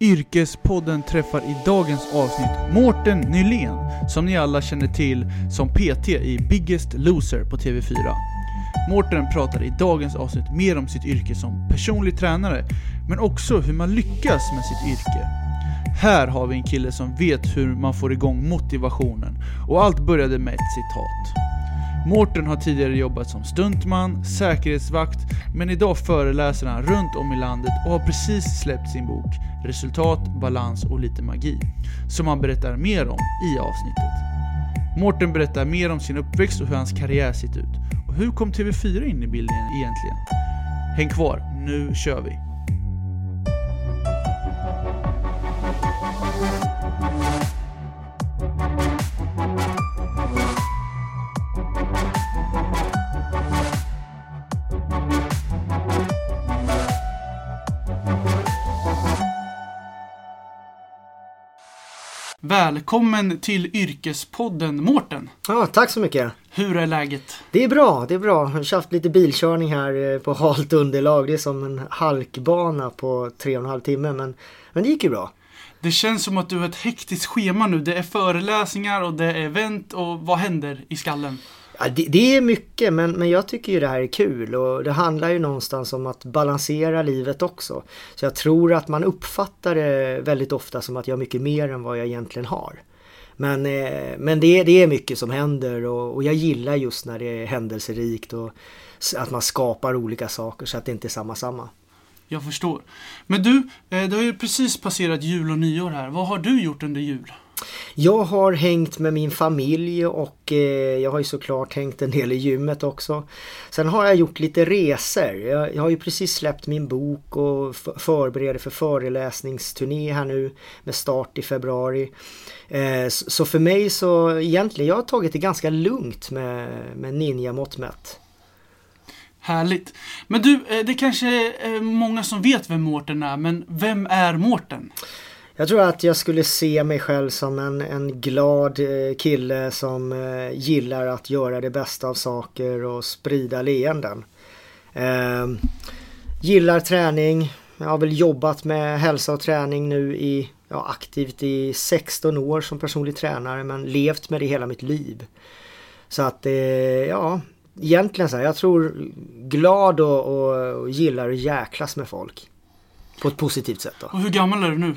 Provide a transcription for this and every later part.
Yrkespodden träffar i dagens avsnitt Mårten Nylén, som ni alla känner till som PT i Biggest Loser på TV4. Mårten pratar i dagens avsnitt mer om sitt yrke som personlig tränare, men också hur man lyckas med sitt yrke. Här har vi en kille som vet hur man får igång motivationen, och allt började med ett citat. Mårten har tidigare jobbat som stuntman, säkerhetsvakt, men idag föreläser han runt om i landet och har precis släppt sin bok Resultat, balans och lite magi, som han berättar mer om i avsnittet. Mårten berättar mer om sin uppväxt och hur hans karriär sett ut. Och hur kom TV4 in i bilden egentligen? Häng kvar, nu kör vi! Välkommen till Yrkespodden Mårten! Ja, tack så mycket! Hur är läget? Det är bra, det är bra. Jag har haft lite bilkörning här eh, på halt underlag. Det är som en halkbana på tre och en halv timme men, men det gick ju bra. Det känns som att du har ett hektiskt schema nu. Det är föreläsningar och det är event och vad händer i skallen? Ja, det, det, är mycket men, men jag tycker ju det här är kul och det handlar ju någonstans om att balansera livet också. Så jag tror att man uppfattar det väldigt ofta som att jag har mycket mer än vad jag egentligen har. Men, eh, men det, det är mycket som händer och, och jag gillar just när det är händelserikt och att man skapar olika saker så att det inte är samma samma. Jag förstår. Men du, eh, det har ju precis passerat jul och nyår här. Vad har du gjort under jul? Jag har hängt med min familj och eh, jag har ju såklart hängt en del i gymmet också. Sen har jag gjort lite resor. Jag, har ju precis släppt min bok och förbereder för föreläsningsturné här nu med start i februari. Eh, så för mig så egentligen, jag har tagit det ganska lugnt med, med ninja-mått mätt. Härligt. Men du, eh, det kanske är många som vet vem Mårten är, men vem är Mårten? Jag tror att jag skulle se mig själv som en, en glad eh, kille som eh, gillar att göra det bästa av saker och sprida leenden. Eh, gillar träning. Jag har väl jobbat med hälsa och träning nu i, ja, aktivt i 16 år som personlig tränare men levt med det hela mitt liv. Så att eh, ja, egentligen så här, jag tror glad och, och, och gillar att jäklas med folk. På ett positivt sätt då. Och hur gammal är du nu?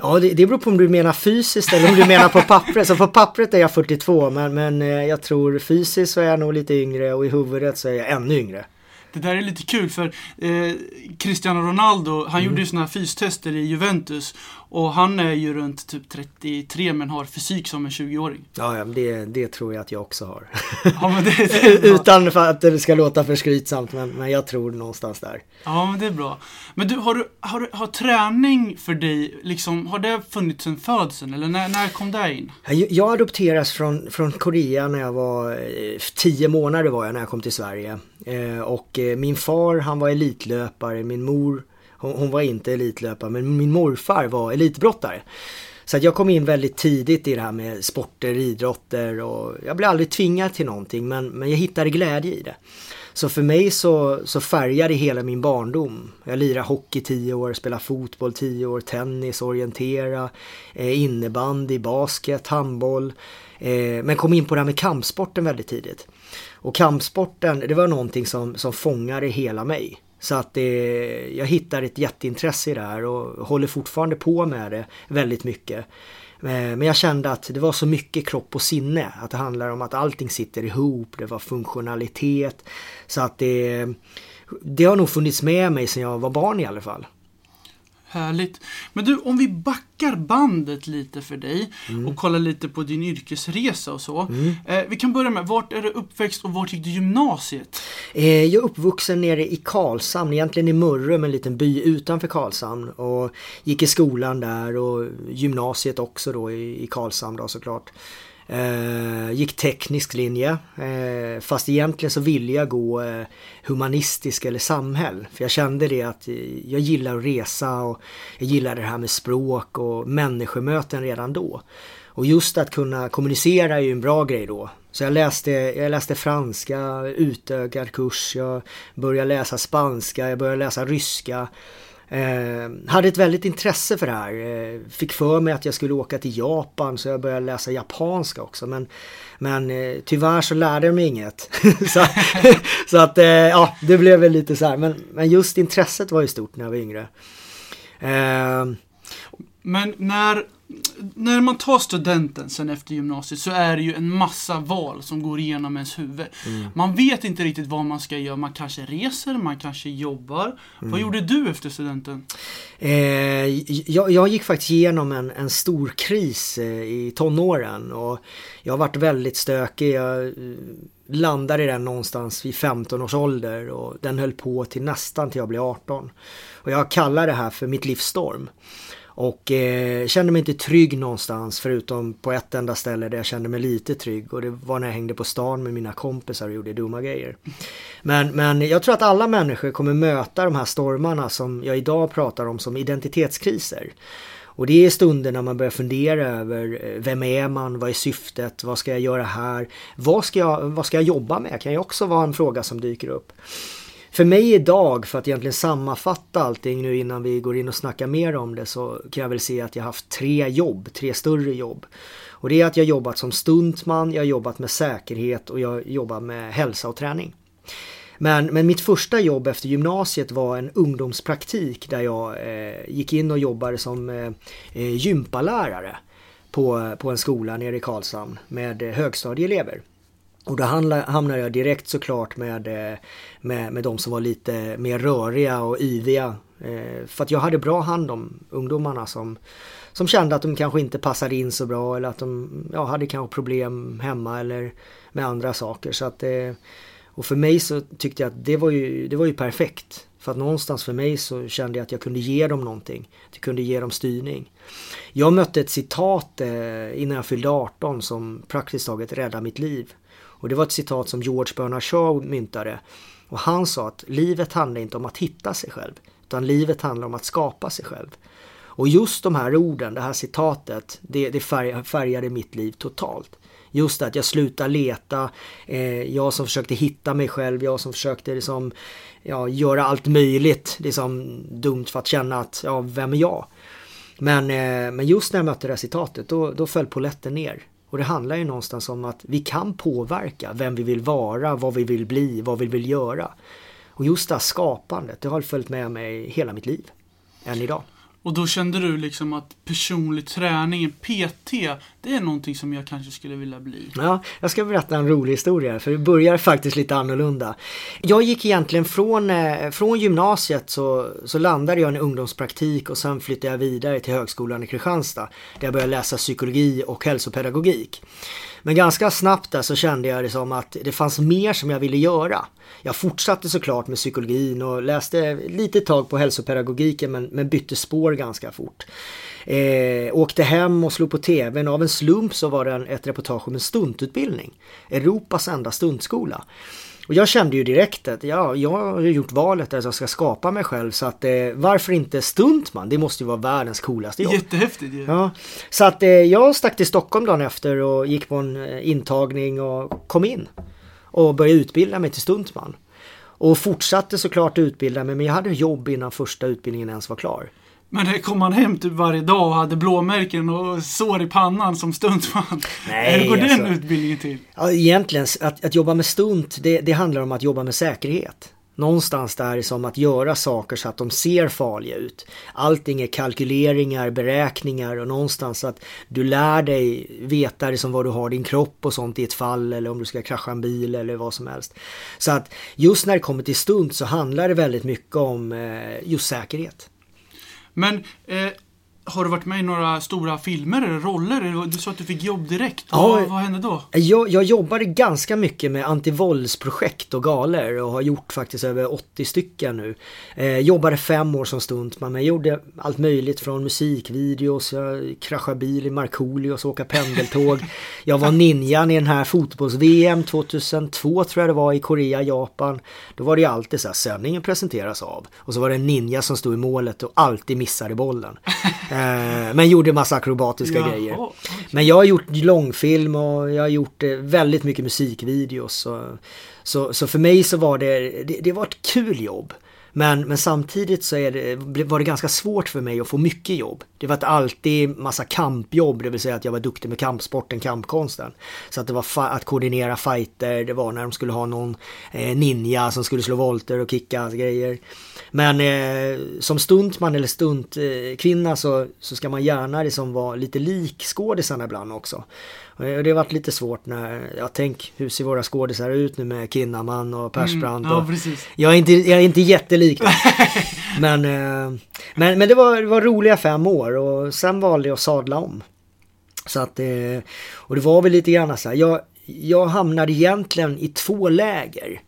Ja, det, det beror på om du menar fysiskt eller om du menar på pappret. Så på pappret är jag 42 men, men eh, jag tror fysiskt så är jag nog lite yngre och i huvudet så är jag ännu yngre. Det där är lite kul för eh, Cristiano Ronaldo, han mm. gjorde ju sådana här fystester i Juventus. Och han är ju runt typ 33 men har fysik som en 20-åring. Ja, ja det, det tror jag att jag också har. Ja, det, det Utan för att det ska låta för skrytsamt men, men jag tror någonstans där. Ja, men det är bra. Men du, har, du, har, du, har träning för dig, liksom, har det funnits sen födseln eller när, när kom det in? Jag, jag adopterades från, från Korea när jag var 10 eh, månader var jag när jag kom till Sverige. Eh, och eh, min far han var elitlöpare, min mor hon, hon var inte elitlöpare men min morfar var elitbrottare. Så att jag kom in väldigt tidigt i det här med sporter, idrotter och jag blev aldrig tvingad till någonting men, men jag hittade glädje i det. Så för mig så, så färgade hela min barndom. Jag lirade hockey tio år, spelade fotboll tio år, tennis, orientera, eh, innebandy, basket, handboll. Eh, men kom in på det här med kampsporten väldigt tidigt. Och kampsporten, det var någonting som, som fångade hela mig. Så att det, jag hittar ett jätteintresse i det här och håller fortfarande på med det väldigt mycket. Eh, men jag kände att det var så mycket kropp och sinne. Att det handlar om att allting sitter ihop, det var funktionalitet. Så att det, det har nog funnits med mig sedan jag var barn i alla fall. Härligt. Men du, om vi backar bandet lite för dig mm. och kollar lite på din yrkesresa och så. Mm. Eh, vi kan börja med, vart är du uppväxt och vart gick du gymnasiet? Eh, jag är uppvuxen nere i Karlshamn, egentligen i Mörrum, en liten by utanför Karlshamn. Och gick i skolan där och gymnasiet också då i, i Karlshamn då såklart. Eh, gick teknisk linje. Eh, fast egentligen så ville jag gå eh, humanistisk eller samhäll. För jag kände det att eh, jag gillar att resa och jag gillar det här med språk och människomöten redan då. Och just att kunna kommunicera är ju en bra grej då. Så jag läste, jag läste franska, utökad kurs, jag började läsa spanska, jag började läsa ryska. Eh, hade ett väldigt intresse för det här. Eh, fick för mig att jag skulle åka till Japan så jag började läsa japanska också. Men, men eh, tyvärr så lärde jag mig inget. så, så, att eh, ja, det blev väl lite så här. Men, men just intresset var ju stort när jag var yngre. Eh, men när när man tar studenten sen efter gymnasiet så är det ju en massa val som går igenom ens huvud. Mm. Man vet inte riktigt vad man ska göra. Man kanske reser, man kanske jobbar. Mm. Vad gjorde du efter studenten? Eh, jag, jag, gick faktiskt igenom en, en stor kris eh, i tonåren och jag har varit väldigt stökig. Jag eh, landade i den någonstans vid 15 års ålder och den höll på till nästan till jag blev 18. Och jag kallar det här för mitt livsstorm. Och eh, kände mig inte trygg någonstans förutom på ett enda ställe där jag kände mig lite trygg och det var när jag hängde på stan med mina kompisar och gjorde dumma grejer. Men, men jag tror att alla människor kommer möta de här stormarna som jag idag pratar om som identitetskriser. Och det är stunder när man börjar fundera över eh, vem är man, vad är syftet, vad ska jag göra här, vad ska jag, vad ska jag jobba med? kan ju också vara en fråga som dyker upp. För mig idag, för att egentligen sammanfatta allting nu innan vi går in och snackar mer om det så kan jag väl se att jag haft tre jobb, tre större jobb. Och det är att jag jobbat som stuntman, jag har jobbat med säkerhet och jag jobbar med hälsa och träning. Men, men mitt första jobb efter gymnasiet var en ungdomspraktik där jag eh, gick in och jobbade som eh, eh gympalärare på, på en skola nere i Karlshamn med eh, högstadieelever. Och då hamnade jag direkt såklart med, eh, med, med de som var lite mer röriga och yviga. Eh, för att jag hade bra hand om ungdomarna som, som kände att de kanske inte passade in så bra eller att de ja, hade kanske problem hemma eller med andra saker. Så att, eh, och för mig så tyckte jag att det var ju, det var ju perfekt. För att någonstans för mig så kände jag att jag kunde ge dem någonting. Jag kunde ge dem styrning. Jag mötte ett citat innan jag fyllde 18 som praktiskt taget räddade mitt liv. Och det var ett citat som George Bernard Shaw myntade. Och han sa att livet handlar inte om att hitta sig själv, utan livet handlar om att skapa sig själv. Och just de här orden, det här citatet, det, det färgade mitt liv totalt. Just att jag slutade leta, eh, jag som försökte hitta mig själv, jag som försökte liksom, ja, göra allt möjligt liksom, dumt för att känna att, ja, vem är jag? Men, eh, men just när jag mötte det här citatet, då, då föll poletten ner. Och det handlar ju någonstans om att vi kan påverka vem vi vill vara, vad vi vill bli, vad vi vill göra. Och just det här skapandet, det har följt med mig hela mitt liv. Än idag. Och då kände du liksom att personlig träning, PT, det är någonting som jag kanske skulle vilja bli? Ja, jag ska berätta en rolig historia för det börjar faktiskt lite annorlunda. Jag gick egentligen från, eh, från gymnasiet så, så landade jag i en ungdomspraktik och sen flyttade jag vidare till högskolan i Kristianstad där jag började läsa psykologi och hälsopedagogik. Men ganska snabbt där så kände jag det som att det fanns mer som jag ville göra. Jag fortsatte såklart med psykologin och läste lite tag på hälsopedagogiken men, men bytte spår ganska fort. Eh, åkte hem och slog på tvn. Av en slump så var det ett reportage om en stuntutbildning. Europas enda stuntskola. Och jag kände ju direkt att ja, jag har gjort valet att jag ska skapa mig själv så att eh, varför inte stuntman? Det måste ju vara världens coolaste jobb. Jättehäftigt ju. Ja. Så att eh, jag stack till Stockholm dagen efter och gick på en eh, intagning och kom in. Och började utbilda mig till stuntman. Och fortsatte såklart utbilda mig men jag hade jobb innan första utbildningen ens var klar. Men det kom man hem typ varje dag och hade blåmärken och sår i pannan som stuntman? Nej, Hur går alltså, den utbildningen till? Ja, egentligen, att, att jobba med stunt, det, det handlar om att jobba med säkerhet. Någonstans där som att göra saker så att de ser farliga ut. Allting är kalkyleringar, beräkningar och någonstans att du lär dig veta det som var du har din kropp och sånt i ett fall eller om du ska krascha en bil eller vad som helst. Så att just när det kommer till stunt så handlar det väldigt mycket om eh, just säkerhet. Men eh, har du varit med i några stora filmer eller roller? Du sa att du fick jobb direkt. Ja, vad, hände då? Jag, jag jobbade ganska mycket med antivåldsprojekt och galer och har gjort faktiskt över 80 stycken nu. Eh, jobbade fem år som stuntman men jag gjorde allt möjligt från musikvideos, jag kraschade bil i Markoolio och åka pendeltåg. jag var ninjan i den här fotbolls-VM 2002 tror jag det var i Korea, Japan. Då var det ju alltid så här, sändningen presenteras av. Och så var det en ninja som stod i målet och alltid missade bollen. Eh, men gjorde massa akrobatiska Jaha, grejer. Men jag har gjort långfilm och jag har gjort eh, väldigt mycket musikvideos. Så, så, så, för mig så var det, det, det var ett kul jobb. Men, men samtidigt så är det, var det ganska svårt för mig att få mycket jobb. Det var alltid massa kampjobb, det vill säga att jag var duktig med kampsporten, kampkonsten. Så att det var att koordinera fighter, det var när de skulle ha någon eh, ninja som skulle slå volter och kicka grejer. Men eh, som stuntman eller stuntkvinna eh, så, så ska man gärna liksom vara lite lik skådisarna ibland också. Och det har varit lite svårt när, jag tänk hur ser våra skådisar ut nu med Kinnaman och Persbrandt. Mm, ja, precis. Jag är inte, jag är inte jättelik men, eh, men, men det var, det var roliga fem år och sen valde jag att sadla om. Så att, eh, och det var väl lite grann så här, jag, jag hamnade egentligen i två läger.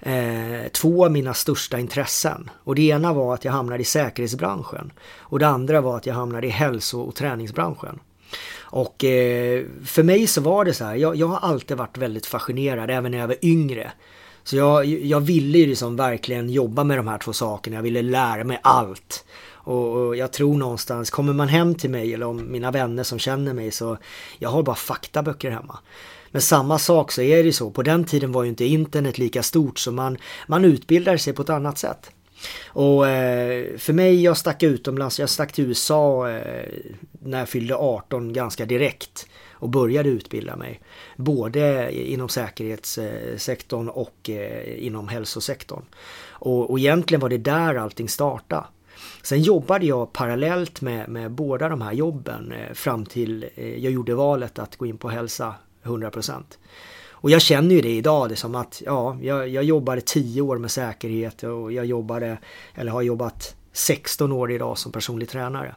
Eh, två av mina största intressen. Och det ena var att jag hamnade i säkerhetsbranschen. Och det andra var att jag hamnade i hälso och träningsbranschen. Och eh, för mig så var det så här, jag, jag, har alltid varit väldigt fascinerad även när jag var yngre. Så jag, jag ville ju liksom verkligen jobba med de här två sakerna, jag ville lära mig allt. Och, och jag tror någonstans, kommer man hem till mig eller om mina vänner som känner mig så jag har bara faktaböcker hemma. Men samma sak så är det ju så, på den tiden var ju inte internet lika stort så man, man utbildar sig på ett annat sätt. Och eh, för mig, jag stack utomlands, jag stack till USA eh, när jag fyllde 18 ganska direkt och började utbilda mig. Både inom säkerhetssektorn och eh, inom hälsosektorn. Och, och egentligen var det där allting startade. Sen jobbade jag parallellt med, med båda de här jobben eh, fram till eh, jag gjorde valet att gå in på hälsa 100%. Och jag känner ju det idag, det som att ja, jag, jag jobbade 10 år med säkerhet och jag jobbade, eller har jobbat 16 år idag som personlig tränare.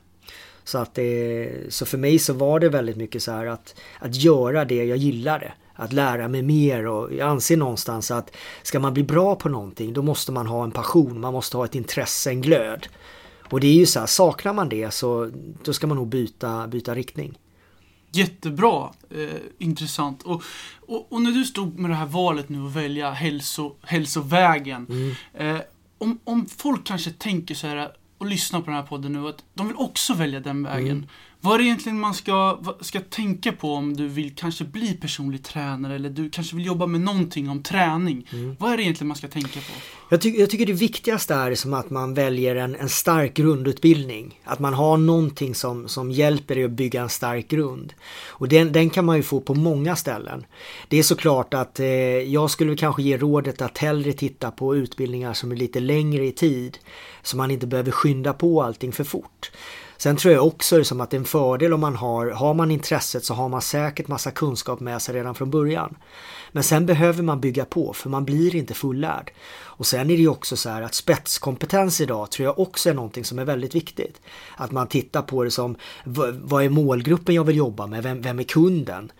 Så, att det, så för mig så var det väldigt mycket så här att, att göra det jag gillade. Att lära mig mer och jag anser någonstans att ska man bli bra på någonting då måste man ha en passion, man måste ha ett intresse, en glöd. Och det är ju så här, saknar man det så då ska man nog byta, byta riktning. Jättebra, eh, intressant. Och, och, och, när du stod med det här valet nu att välja hälso, hälsovägen. Mm. Eh, om, om folk kanske tänker så här och lyssnar på den här podden nu att de vill också välja den vägen. Mm. Vad är det egentligen man ska, ska tänka på om du vill kanske bli personlig tränare eller du kanske vill jobba med någonting om träning? Mm. Vad är det egentligen man ska tänka på? Jag, ty jag tycker det viktigaste är som att man väljer en, en stark grundutbildning. Att man har någonting som, som hjälper dig att bygga en stark grund. Och den, den kan man ju få på många ställen. Det är såklart att eh, jag skulle kanske ge rådet att hellre titta på utbildningar som är lite längre i tid. Så man inte behöver skynda på allting för fort. Sen tror jag också liksom att det är en fördel om man har, har man intresset så har man säkert massa kunskap med sig redan från början. Men sen behöver man bygga på för man blir inte fullärd. Och sen är det ju också så här att spetskompetens idag tror jag också är någonting som är väldigt viktigt. Att man tittar på det som vad är målgruppen jag vill jobba med? Vem, vem är kunden?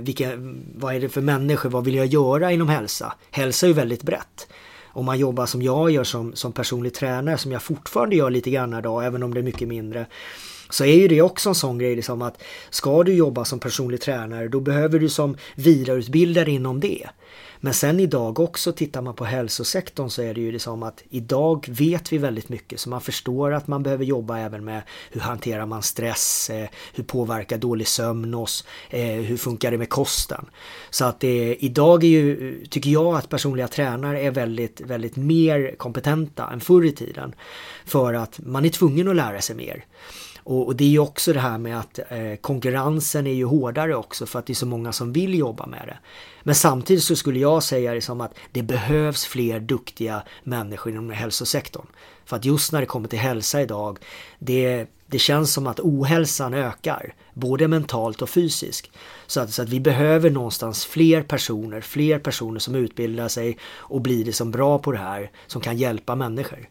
Vilka, vad är det för människor? Vad vill jag göra inom hälsa? Hälsa är ju väldigt brett om man jobbar som jag gör som, som personlig tränare, som jag fortfarande gör lite grann idag, även om det är mycket mindre, så är ju det också en sån grej liksom att ska du jobba som personlig tränare då behöver du som vidareutbildare inom det. Men sen idag också tittar man på hälsosektorn så är det ju liksom att idag vet vi väldigt mycket så man förstår att man behöver jobba även med hur hanterar man stress, eh, hur påverkar dålig sömn oss, eh, hur funkar det med kosten. Så att det, idag är ju, tycker jag att personliga tränare är väldigt, väldigt mer kompetenta än förr i tiden. För att man är tvungen att lära sig mer. Och, och, det är ju också det här med att eh, konkurrensen är ju hårdare också för att det är så många som vill jobba med det. Men samtidigt så skulle jag säga det som att det behövs fler duktiga människor inom hälsosektorn. För att just när det kommer till hälsa idag, det, det känns som att ohälsan ökar, både mentalt och fysiskt. Så att, så att vi behöver någonstans fler personer, fler personer som utbildar sig och blir det som bra på det här, som kan hjälpa människor.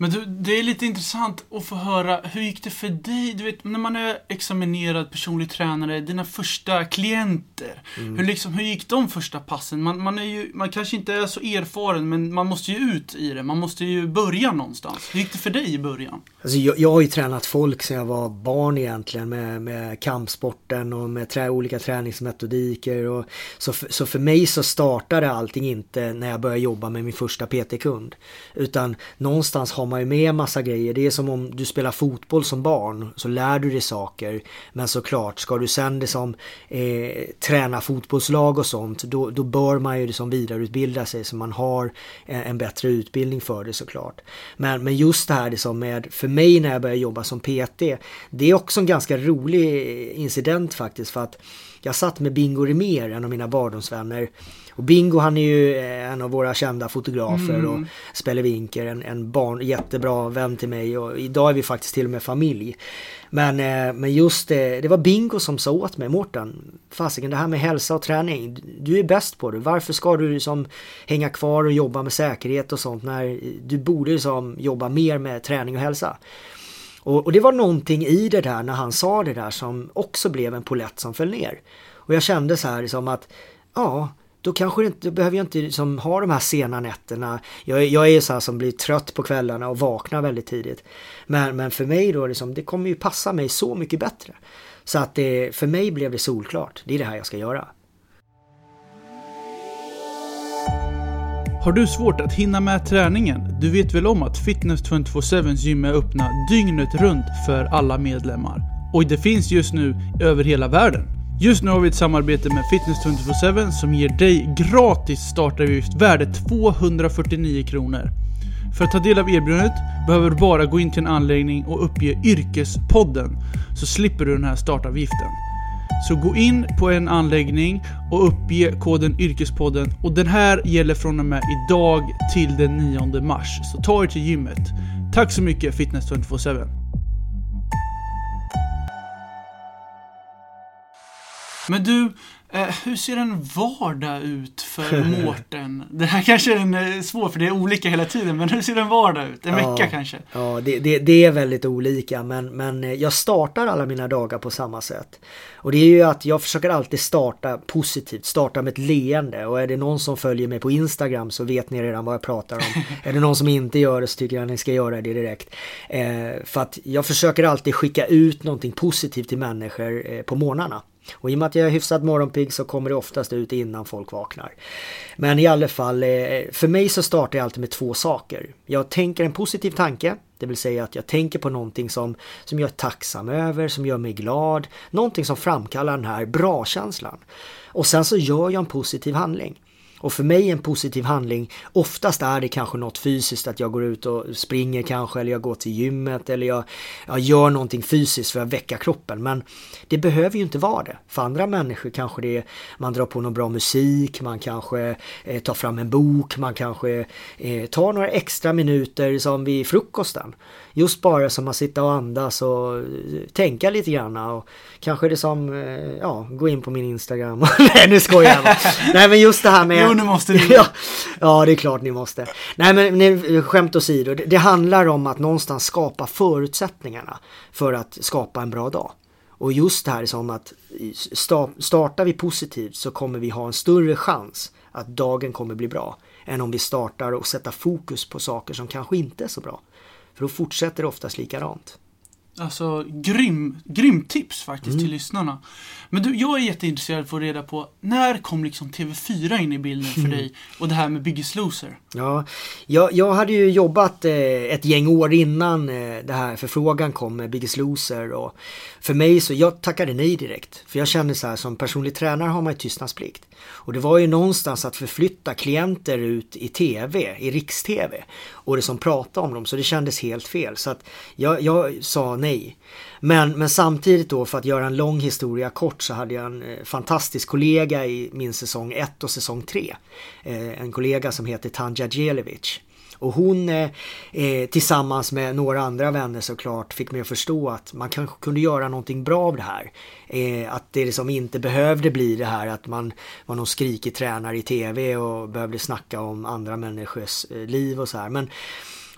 Men du, det är lite intressant att få höra, hur gick det för dig? Du vet, när man är examinerad personlig tränare, dina första klienter. Mm. Hur, liksom, hur gick de första passen? Man, man, är ju, man kanske inte är så erfaren, men man måste ju ut i det. Man måste ju börja någonstans. Hur gick det för dig i början? Alltså, jag, jag har ju tränat folk sedan jag var barn egentligen med, med kampsporten och med trä, olika träningsmetodiker. Och, så, för, så för mig så startade allting inte när jag började jobba med min första PT-kund. Utan någonstans har man ju med massa grejer. Det är som om du spelar fotboll som barn så lär du dig saker. Men såklart, ska du sen liksom, eh, träna fotbollslag och sånt då, då bör man ju liksom vidareutbilda sig så man har en, en bättre utbildning för det såklart. Men, men just det här liksom med, för mig när jag började jobba som PT, det är också en ganska rolig incident faktiskt för att jag satt med Bingo Rimér, en av mina barndomsvänner. Och Bingo han är ju eh, en av våra kända fotografer mm. och spelevinker, en, en barn, jättebra vän till mig och idag är vi faktiskt till och med familj. Men, eh, men just det, det var Bingo som sa åt mig, Mårten, fasiken det här med hälsa och träning, du är bäst på det. Varför ska du liksom hänga kvar och jobba med säkerhet och sånt när du borde liksom jobba mer med träning och hälsa? Och, och, det var någonting i det där när han sa det där som också blev en polett som föll ner. Och jag kände så här liksom att ja, då kanske inte, då behöver jag inte liksom ha de här sena nätterna. Jag, jag är så här som blir trött på kvällarna och vaknar väldigt tidigt. Men, men för mig då, liksom, det kommer ju passa mig så mycket bättre. Så att det, för mig blev det solklart. Det är det här jag ska göra. Har du svårt att hinna med träningen? Du vet väl om att Fitness 24-7 gym är öppna dygnet runt för alla medlemmar? Och det finns just nu över hela världen. Just nu har vi ett samarbete med Fitness247 som ger dig gratis startavgift värde 249 kronor. För att ta del av erbjudandet behöver du bara gå in till en anläggning och uppge Yrkespodden så slipper du den här startavgiften. Så gå in på en anläggning och uppge koden Yrkespodden och den här gäller från och med idag till den 9 mars. Så ta er till gymmet. Tack så mycket Fitness247. Men du, Eh, hur ser en vardag ut för Mårten? det här kanske är en, eh, svår för det är olika hela tiden, men hur ser en vardag ut? En ja, vecka kanske? Ja, det, det, det, är väldigt olika, men, men eh, jag startar alla mina dagar på samma sätt. Och det är ju att jag försöker alltid starta positivt, starta med ett leende. Och är det någon som följer mig på Instagram så vet ni redan vad jag pratar om. är det någon som inte gör det så tycker jag att ni ska göra det direkt. Eh, för att jag försöker alltid skicka ut någonting positivt till människor eh, på morgnarna. Och i och med att jag är hyfsat morgonpigg så kommer det oftast ut innan folk vaknar. Men i alla fall, eh, för mig så startar jag alltid med två saker. Jag tänker en positiv tanke, det vill säga att jag tänker på någonting som, som jag är tacksam över, som gör mig glad. Någonting som framkallar den här bra-känslan. Och sen så gör jag en positiv handling. Och för mig en positiv handling, oftast är det kanske något fysiskt, att jag går ut och springer kanske, eller jag går till gymmet, eller jag, jag gör någonting fysiskt för att väcka kroppen. Men det behöver ju inte vara det. För andra människor kanske det är, man drar på någon bra musik, man kanske eh, tar fram en bok, man kanske eh, tar några extra minuter som vid frukosten just bara som att sitta och andas och tänka lite grann och kanske det som, eh, ja, gå in på min Instagram. Nej nu skojar jag bara. Nej men just det här med... Jo nu måste ni. ja, ja det är klart ni måste. Nej men nej, skämt åsido, det, det handlar om att någonstans skapa förutsättningarna för att skapa en bra dag. Och just det här som att startar vi positivt så kommer vi ha en större chans att dagen kommer bli bra än om vi startar och sätter fokus på saker som kanske inte är så bra. För då fortsätter det oftast likadant. Alltså grym, grym tips faktiskt mm. till lyssnarna. Men du, jag är jätteintresserad av att få reda på när kom liksom TV4 in i bilden för mm. dig och det här med Biggest Loser? Ja, jag, jag hade ju jobbat eh, ett gäng år innan eh, det här förfrågan kom med Biggest Loser och för mig så, jag tackade nej direkt. För jag kände så här som personlig tränare har man ju tystnadsplikt. Och det var ju någonstans att förflytta klienter ut i TV, i riks-TV och det som pratade om dem så det kändes helt fel. Så att jag, jag sa nej. Men, men samtidigt då för att göra en lång historia kort så hade jag en eh, fantastisk kollega i min säsong 1 och säsong 3. Eh, en kollega som heter Tanja Djelevic. Och hon eh, eh, tillsammans med några andra vänner såklart fick mig att förstå att man kanske kunde göra någonting bra av det här. Eh, att det liksom inte behövde bli det här att man var någon skrikig tränare i tv och behövde snacka om andra människors liv och så här. Men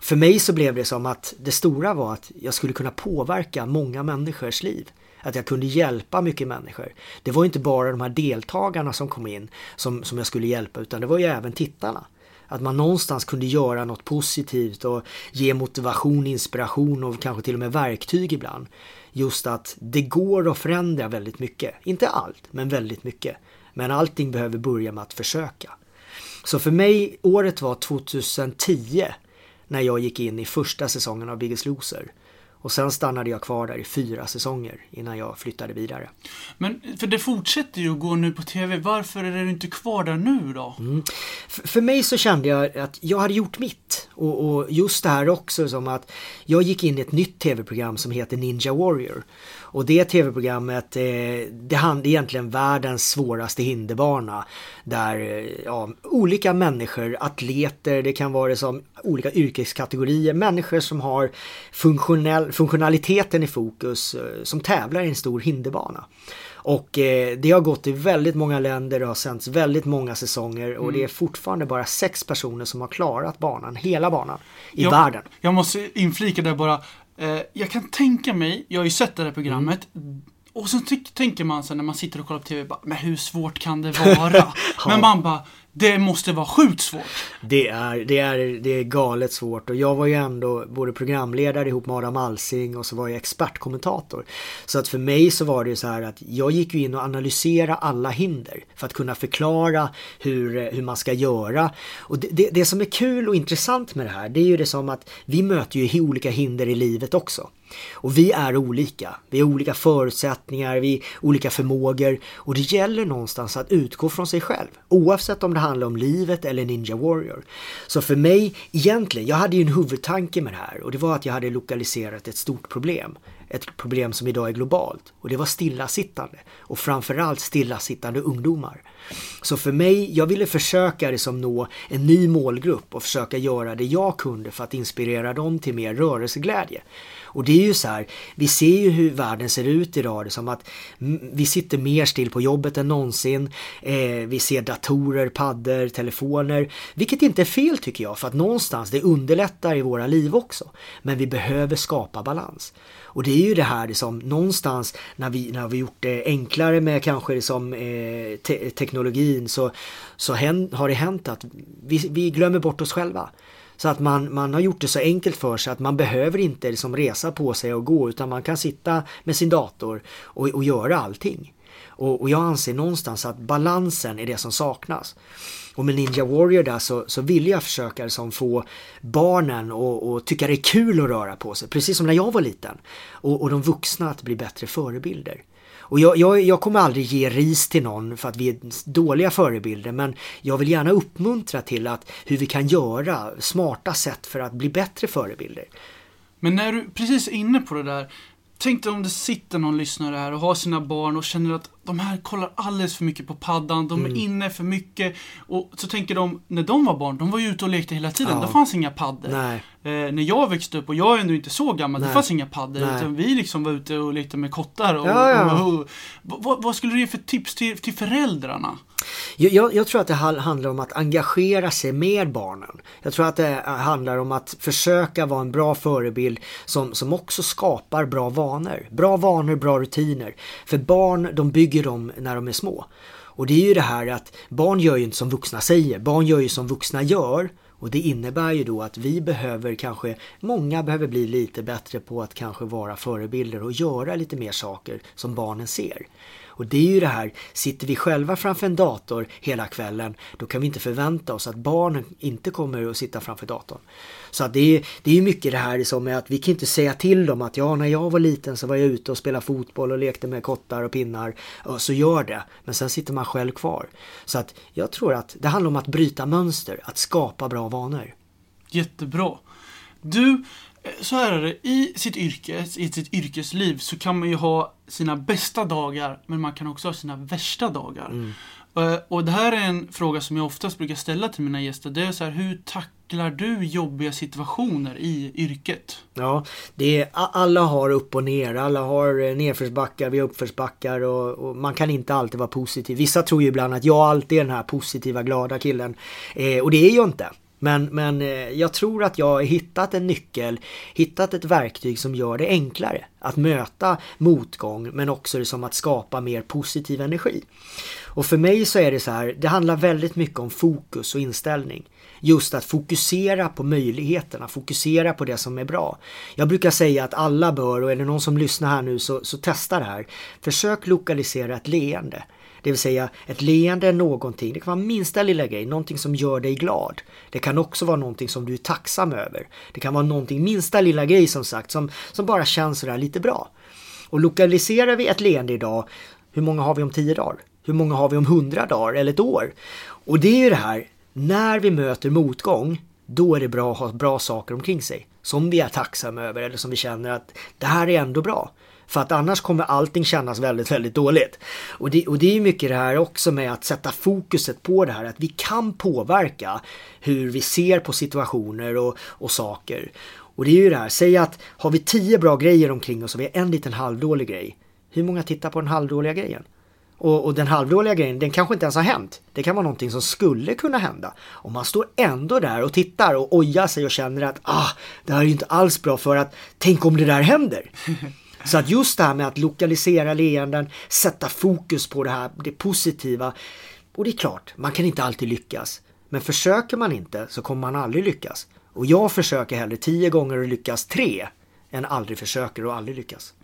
för mig så blev det som att det stora var att jag skulle kunna påverka många människors liv. Att jag kunde hjälpa mycket människor. Det var inte bara de här deltagarna som kom in som, som jag skulle hjälpa utan det var ju även tittarna. Att man någonstans kunde göra något positivt och ge motivation, inspiration och kanske till och med verktyg ibland. Just att det går att förändra väldigt mycket. Inte allt, men väldigt mycket. Men allting behöver börja med att försöka. Så för mig, året var 2010 när jag gick in i första säsongen av Biggest Loser. Och sen stannade jag kvar där i fyra säsonger innan jag flyttade vidare. Men för det fortsätter ju att gå nu på TV. Varför är du inte kvar där nu då? Mm. För mig så kände jag att jag hade gjort mitt. Och, och just det här också som att jag gick in i ett nytt TV-program som heter Ninja Warrior. Och det tv-programmet, eh, det handlar egentligen världens svåraste hinderbana. Där eh, ja, olika människor, atleter, det kan vara som olika yrkeskategorier, människor som har funktionell, funktionaliteten i fokus, eh, som tävlar i en stor hinderbana. Och eh, det har gått i väldigt många länder, det har sänts väldigt många säsonger och mm. det är fortfarande bara sex personer som har klarat banan, hela banan i jag, världen. Jag måste inflika där bara, Eh, jag kan tänka mig, jag har ju sett det här programmet, mm. och så tänker man sig när man sitter och kollar på TV, bara, men hur svårt kan det vara? ja. Men man bara, det måste vara sjukt svårt. Det är, det, är, det är galet svårt och jag var ju ändå både programledare ihop med Adam Alsing och så var jag expertkommentator. Så att för mig så var det ju så här att jag gick ju in och analyserade alla hinder för att kunna förklara hur, hur man ska göra. Och det, det, det som är kul och intressant med det här det är ju det som att vi möter ju olika hinder i livet också. Och vi är olika. Vi har olika förutsättningar, vi har olika förmågor och det gäller någonstans att utgå från sig själv. Oavsett om det handlar om livet eller Ninja Warrior. Så för mig, egentligen, jag hade ju en huvudtanke med det här och det var att jag hade lokaliserat ett stort problem. Ett problem som idag är globalt och det var stillasittande och framförallt stillasittande ungdomar. Så för mig, jag ville försöka liksom nå en ny målgrupp och försöka göra det jag kunde för att inspirera dem till mer rörelseglädje. Och det är ju så här, vi ser ju hur världen ser ut idag. Det är som att mm, vi sitter mer still på jobbet än någonsin. Eh, vi ser datorer, paddor, telefoner. Vilket inte är fel tycker jag, för att någonstans det underlättar i våra liv också. Men vi behöver skapa balans. Och det är ju det här liksom, någonstans när vi, när vi gjort det enklare med kanske liksom, eh, te teknologin så, så har det hänt att vi, vi glömmer bort oss själva. Så att man, man har gjort det så enkelt för sig att man behöver inte liksom resa på sig och gå utan man kan sitta med sin dator och, och göra allting. Och, och, jag anser någonstans att balansen är det som saknas. Och med Ninja Warrior där så, så vill jag försöka liksom få barnen att tycka det är kul att röra på sig, precis som när jag var liten. Och, och de vuxna att bli bättre förebilder. Och jag, jag, jag, kommer aldrig ge ris till någon för att vi är dåliga förebilder men jag vill gärna uppmuntra till att hur vi kan göra smarta sätt för att bli bättre förebilder. Men när du precis är inne på det där, tänk dig om det sitter någon lyssnare här och har sina barn och känner att de här kollar alldeles för mycket på paddan, de mm. är inne för mycket. Och så tänker de, när de var barn, de var ju ute och lekte hela tiden, ja. det fanns inga paddor. Eh, när jag växte upp, och jag är ändå inte så gammal, Nej. det fanns inga paddor. Utan vi liksom var ute och lekte med kottar. Och, ja, ja. Och, och, vad, vad, skulle du ge för tips till, till föräldrarna? Jag, jag, tror att det handlar om att engagera sig med barnen. Jag tror att det handlar om att försöka vara en bra förebild som, som också skapar bra vanor. Bra vanor, bra rutiner. För barn, de bygger dem när de är små. Och det är ju det här att barn gör ju inte som vuxna säger, barn gör ju som vuxna gör. Och det innebär ju då att vi behöver kanske, många behöver bli lite bättre på att kanske vara förebilder och göra lite mer saker som barnen ser. Och det är ju det här, sitter vi själva framför en dator hela kvällen, då kan vi inte förvänta oss att barnen inte kommer att sitta framför datorn. Så att det är, det är mycket det här som är att vi kan inte säga till dem att ja, när jag var liten så var jag ute och spelade fotboll och lekte med kottar och pinnar. Och så gör det. Men sen sitter man själv kvar. Så att jag tror att det handlar om att bryta mönster, att skapa bra vanor. Jättebra. Du, så här är det, i sitt yrke, i sitt yrkesliv så kan man ju ha sina bästa dagar men man kan också ha sina värsta dagar. Mm. Eh, och det här är en fråga som jag oftast brukar ställa till mina gäster. Det är så här, hur tacklar du jobbiga situationer i yrket? Ja, det är, alla har upp och ner. Alla har eh, nedförsbackar, vi har uppförsbackar och, och, man kan inte alltid vara positiv. Vissa tror ju ibland att jag alltid är den här positiva, glada killen. Eh, och det är jag inte. Men, men eh, jag tror att jag har hittat en nyckel, hittat ett verktyg som gör det enklare att möta motgång men också det som att skapa mer positiv energi. Och för mig så är det så här, det handlar väldigt mycket om fokus och inställning. Just att fokusera på möjligheterna, fokusera på det som är bra. Jag brukar säga att alla bör, och är det någon som lyssnar här nu så, så testa det här. Försök lokalisera ett leende. Det vill säga ett leende är någonting, det kan vara minsta lilla grej, någonting som gör dig glad. Det kan också vara någonting som du är tacksam över. Det kan vara någonting, minsta lilla grej som sagt, som, som bara känns sådär lite bra. Och lokaliserar vi ett leende idag, hur många har vi om tio dagar? Hur många har vi om hundra dagar eller ett år? Och det är ju det här, när vi möter motgång, då är det bra att ha bra saker omkring sig. Som vi är tacksamma över eller som vi känner att det här är ändå bra. För att annars kommer allting kännas väldigt, väldigt dåligt. Och det, och det är mycket det här också med att sätta fokuset på det här att vi kan påverka hur vi ser på situationer och, och saker. Och det är ju det här, säg att har vi tio bra grejer omkring oss och vi har en liten halvdålig grej. Hur många tittar på den halvdåliga grejen? Och, och, den halvdåliga grejen, den kanske inte ens har hänt. Det kan vara någonting som skulle kunna hända. Och man står ändå där och tittar och ojar sig och känner att ah, det här är ju inte alls bra för att tänk om det där händer. Så att just det här med att lokalisera leenden, sätta fokus på det här, det positiva. Och det är klart, man kan inte alltid lyckas. Men försöker man inte så kommer man aldrig lyckas. Och jag försöker hellre tio gånger och lyckas tre än aldrig försöker och aldrig lyckas.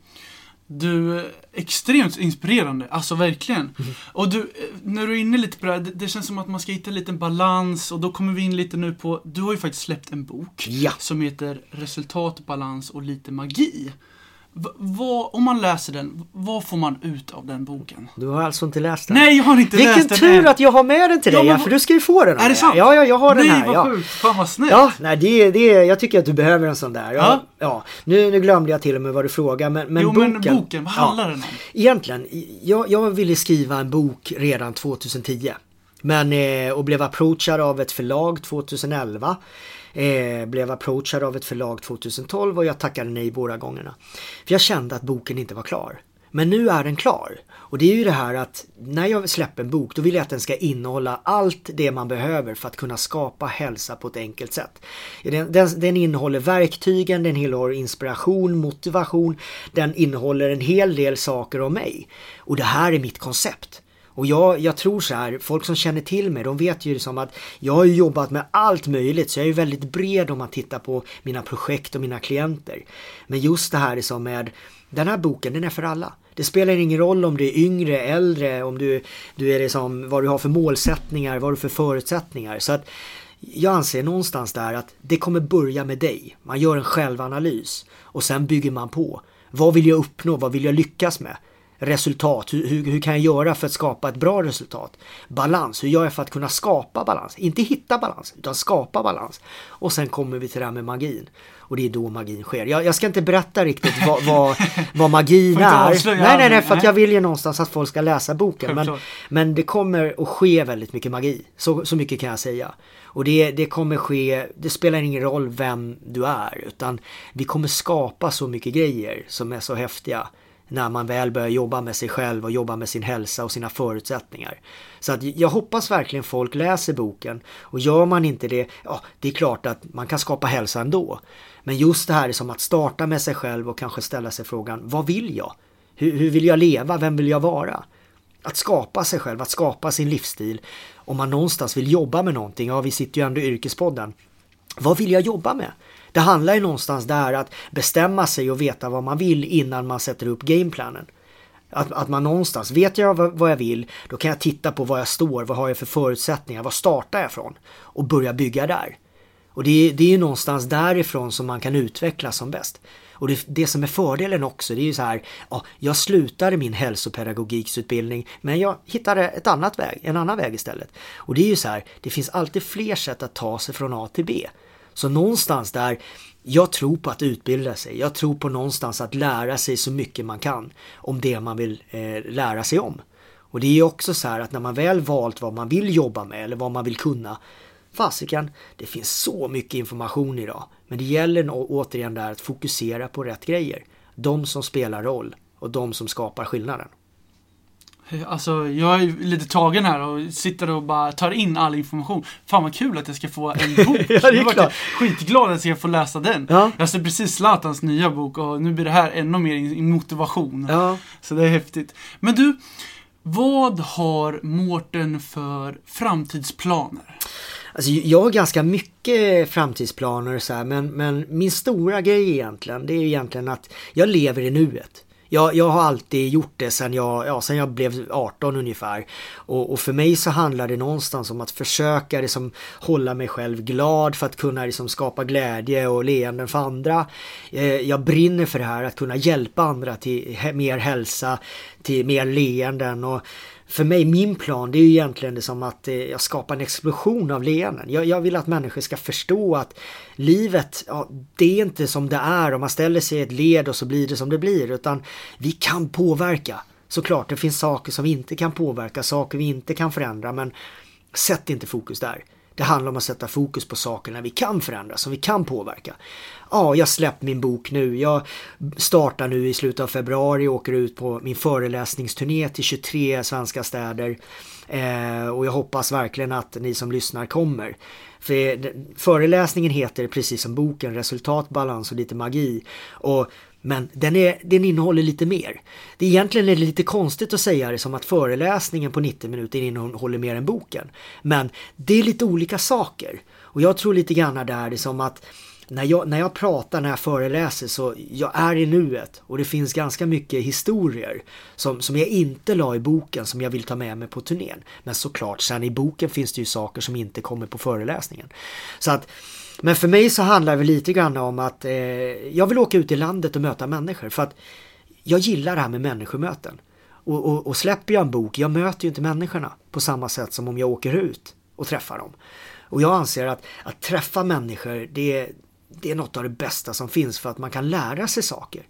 Du, extremt inspirerande, alltså verkligen. Mm. Och du, när du är inne lite på det här, det, det känns som att man ska hitta en liten balans och då kommer vi in lite nu på, du har ju faktiskt släppt en bok Ja. som heter Resultat, balans och lite magi. Vad, om man läser den, vad får man ut av den boken? Du har alltså inte läst den? Nej, jag har inte Vilken läst den tur än. att jag har med den till Ja, dig, men ja, vad- för du ska ju få den. Är det sant? Ja, ja, jag har den Nej, här. vad ja. sjukt. Fan vad snällt. Ja, nej, det, det, jag tycker att du behöver en sån där. Ja, Ja. ja. Nu, nu glömde jag till och med vad du frågade, men, men jo, boken. men boken, vad handlar den om? Egentligen, jag, jag ville skriva en bok redan 2010. Men, eh, och blev approachad av ett förlag 2011. Eh, blev approachad av ett förlag 2012 och jag tackade nej båda gångerna. För jag kände att boken inte var klar. Men nu är den klar. Och det är ju det här att när jag släpper en bok då vill jag att den ska innehålla allt det man behöver för att kunna skapa hälsa på ett enkelt sätt. Den, den, den innehåller verktygen, den innehåller inspiration, motivation, den innehåller en hel del saker om mig. Och det här är mitt koncept. Och jag, jag tror så här, folk som känner till mig, de vet ju som att jag har jobbat med allt möjligt, så jag är ju väldigt bred om man tittar på mina projekt och mina klienter. Men just det här som med, den här boken, den är för alla. Det spelar ingen roll om du är yngre, äldre, om du, du är liksom, vad du har för målsättningar, vad du har för förutsättningar. Så att jag anser någonstans där att det kommer börja med dig. Man gör en självanalys och sen bygger man på. Vad vill jag uppnå? Vad vill jag lyckas med? Resultat, hur, hur, hur kan jag göra för att skapa ett bra resultat? Balans, hur gör jag för att kunna skapa balans? Inte hitta balans, utan skapa balans. Och sen kommer vi till det här med magin. Och det är då magin sker. Jag, jag ska inte berätta riktigt vad, vad, vad magin är. Nej, nej, nej, för att jag vill ju någonstans att folk ska läsa boken. Men, men det kommer att ske väldigt mycket magi. Så, så mycket kan jag säga. Och det, det kommer ske, det spelar ingen roll vem du är. Utan vi kommer skapa så mycket grejer som är så häftiga. När man väl börjar jobba med sig själv och jobba med sin hälsa och sina förutsättningar. Så att jag hoppas verkligen folk läser boken. Och gör man inte det, ja det är klart att man kan skapa hälsa ändå. Men just det här är som att starta med sig själv och kanske ställa sig frågan, vad vill jag? Hur, hur vill jag leva? Vem vill jag vara? Att skapa sig själv, att skapa sin livsstil. Om man någonstans vill jobba med någonting, ja vi sitter ju ändå i Yrkespodden. Vad vill jag jobba med? Det handlar ju någonstans där att bestämma sig och veta vad man vill innan man sätter upp gameplanen. Att, att man någonstans, vet jag vad, jag vill, då kan jag titta på var jag står, vad har jag för förutsättningar, var startar jag från? Och börja bygga där. Och det är, det är ju någonstans därifrån som man kan utvecklas som bäst. Och det, det som är fördelen också, det är ju så här, ja, jag slutade min hälsopedagogiksutbildning, men jag hittade ett annat väg, en annan väg istället. Och det är ju så här, det finns alltid fler sätt att ta sig från A till B. Så någonstans där, jag tror på att utbilda sig. Jag tror på någonstans att lära sig så mycket man kan om det man vill eh, lära sig om. Och det är också så här att när man väl valt vad man vill jobba med eller vad man vill kunna, fasiken, det finns så mycket information idag. Men det gäller återigen där att fokusera på rätt grejer. De som spelar roll och de som skapar skillnaden. Alltså, jag är lite tagen här och sitter och bara tar in all information. Fan vad kul att jag ska få en bok. Ja, det är klart. skitglad att jag får läsa den. Ja. Jag ser precis Zlatans nya bok och nu blir det här ännu mer motivation. Ja, Så det är häftigt. Men du, vad har Mårten för framtidsplaner? Alltså jag har ganska mycket framtidsplaner så här, men, men min stora grej egentligen, det är egentligen att jag lever i nuet. Jag, jag har alltid gjort det sen jag, ja, sen jag blev 18 ungefär. Och, och, för mig så handlar det någonstans om att försöka liksom, hålla mig själv glad för att kunna liksom, skapa glädje och leenden för andra. Eh, jag brinner för det här, att kunna hjälpa andra till mer hälsa, till mer leenden. Och, för mig, min plan, det är ju egentligen det som att eh, jag skapar en explosion av leenden. Jag, jag, vill att människor ska förstå att livet, ja, det är inte som det är om man ställer sig i ett led och så blir det som det blir, utan vi kan påverka. Såklart, det finns saker som vi inte kan påverka, saker vi inte kan förändra, men sätt inte fokus där. Det handlar om att sätta fokus på sakerna vi kan förändra, som vi kan påverka. Ja, jag släpper min bok nu. Jag startar nu i slutet av februari och åker ut på min föreläsningsturné till 23 svenska städer. Eh, och jag hoppas verkligen att ni som lyssnar kommer. För eh, föreläsningen heter precis som boken Resultat, balans och lite magi. Och men den, är, den innehåller lite mer. Det egentligen är det lite konstigt att säga det som att föreläsningen på 90 minuter innehåller mer än boken. Men det är lite olika saker. Och jag tror lite grann där det som att när jag, när jag pratar, när jag föreläser så jag är i nuet och det finns ganska mycket historier som, som jag inte la i boken som jag vill ta med mig på turnén. Men såklart, sen i boken finns det ju saker som inte kommer på föreläsningen. Så att men för mig så handlar det lite grann om att eh, jag vill åka ut i landet och möta människor för att jag gillar det här med människomöten. Och, och, och släpper jag en bok, jag möter ju inte människorna på samma sätt som om jag åker ut och träffar dem. Och jag anser att, att träffa människor, det, det är något av det bästa som finns för att man kan lära sig saker.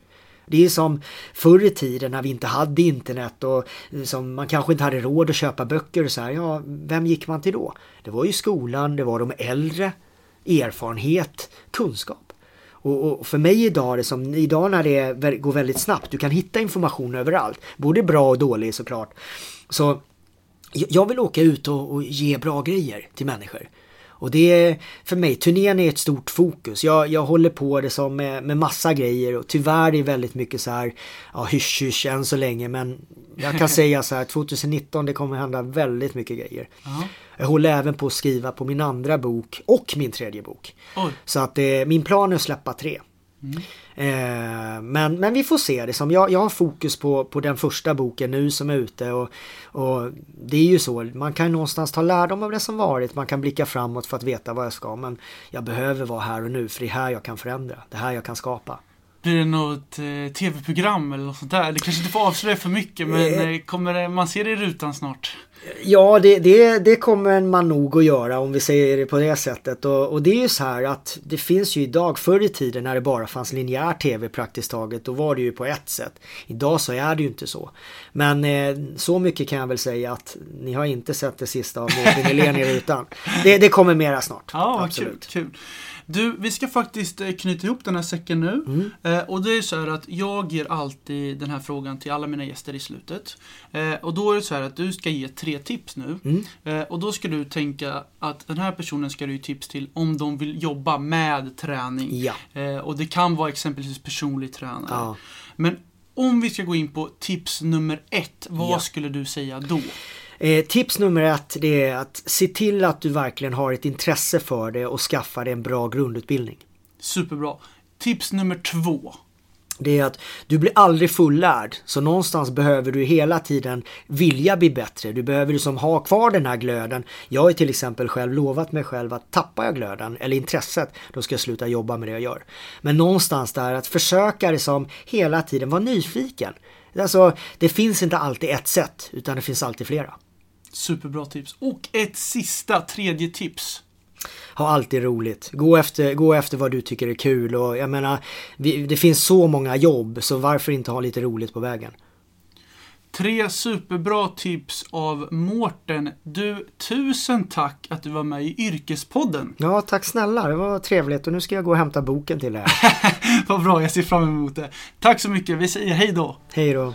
Det är som förr i tiden när vi inte hade internet och eh, som man kanske inte hade råd att köpa böcker och så här. Ja, vem gick man till då? Det var ju skolan, det var de äldre, erfarenhet, kunskap. Och, och, för mig idag är det som, idag när det går väldigt snabbt, du kan hitta information överallt, både bra och dålig såklart. Så jag vill åka ut och, och ge bra grejer till människor. Och det är för mig, turnén är ett stort fokus. Jag, jag håller på det som med, med massa grejer och tyvärr är det väldigt mycket så här, ja hysch hysch än så länge men jag kan säga så här 2019 det kommer hända väldigt mycket grejer. Uh -huh. Jag håller även på att skriva på min andra bok och min tredje bok. Oj. Så att eh, min plan är att släppa tre. Mm. Eh, men, men vi får se det som jag, jag har fokus på, på den första boken nu som är ute och, och det är ju så, man kan någonstans ta lärdom av det som varit, man kan blicka framåt för att veta vad jag ska men jag behöver vara här och nu för det är här jag kan förändra, det är här jag kan skapa. Blir det något eh, tv-program eller något sånt där? Det kanske inte får avslöja för mycket men eh, eh kommer man se det i rutan snart? Ja, det, det, det, kommer man nog att göra om vi säger det på det sättet. Och, och, det är ju så här att det finns ju idag, förr i tiden när det bara fanns linjär tv praktiskt taget, då var det ju på ett sätt. Idag så är det ju inte så. Men eh, så mycket kan jag väl säga att ni har inte sett det sista av Mårten Helén i rutan. Det, det kommer mera snart. Ja, absolut. Kul, kul. Du, vi ska faktiskt eh, knyta ihop den här säcken nu. Mm. Eh, och det är så här att jag ger alltid den här frågan till alla mina gäster i slutet. Eh, och då är det så här att du ska ge tre tips nu. Mm. Eh, och då ska du tänka att den här personen ska du ge tips till om de vill jobba med träning. Ja. Eh, och det kan vara exempelvis personlig tränare. Ja. Men om vi ska gå in på tips nummer ett, vad ja. skulle du säga då? Eh, tips nummer ett det är att se till att du verkligen har ett intresse för det och skaffa dig en bra grundutbildning. Superbra. Tips nummer två. Det är att du blir aldrig fullärd. Så någonstans behöver du hela tiden vilja bli bättre. Du behöver liksom ha kvar den här glöden. Jag har till exempel själv lovat mig själv att tappar jag glöden eller intresset, då ska jag sluta jobba med det jag gör. Men någonstans där att försöka liksom hela tiden vara nyfiken. Alltså, det finns inte alltid ett sätt, utan det finns alltid flera. Superbra tips. Och ett sista, tredje tips. Ha alltid roligt. Gå efter, gå efter vad du tycker är kul och jag menar, vi, det finns så många jobb så varför inte ha lite roligt på vägen? Tre superbra tips av Mårten. Du, tusen tack att du var med i Yrkespodden. Ja, tack snälla. Det var trevligt och nu ska jag gå och hämta boken till er. Vad bra, jag ser fram emot det. Tack så mycket. Vi säger hej då. Hej då.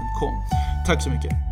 Tack så mycket!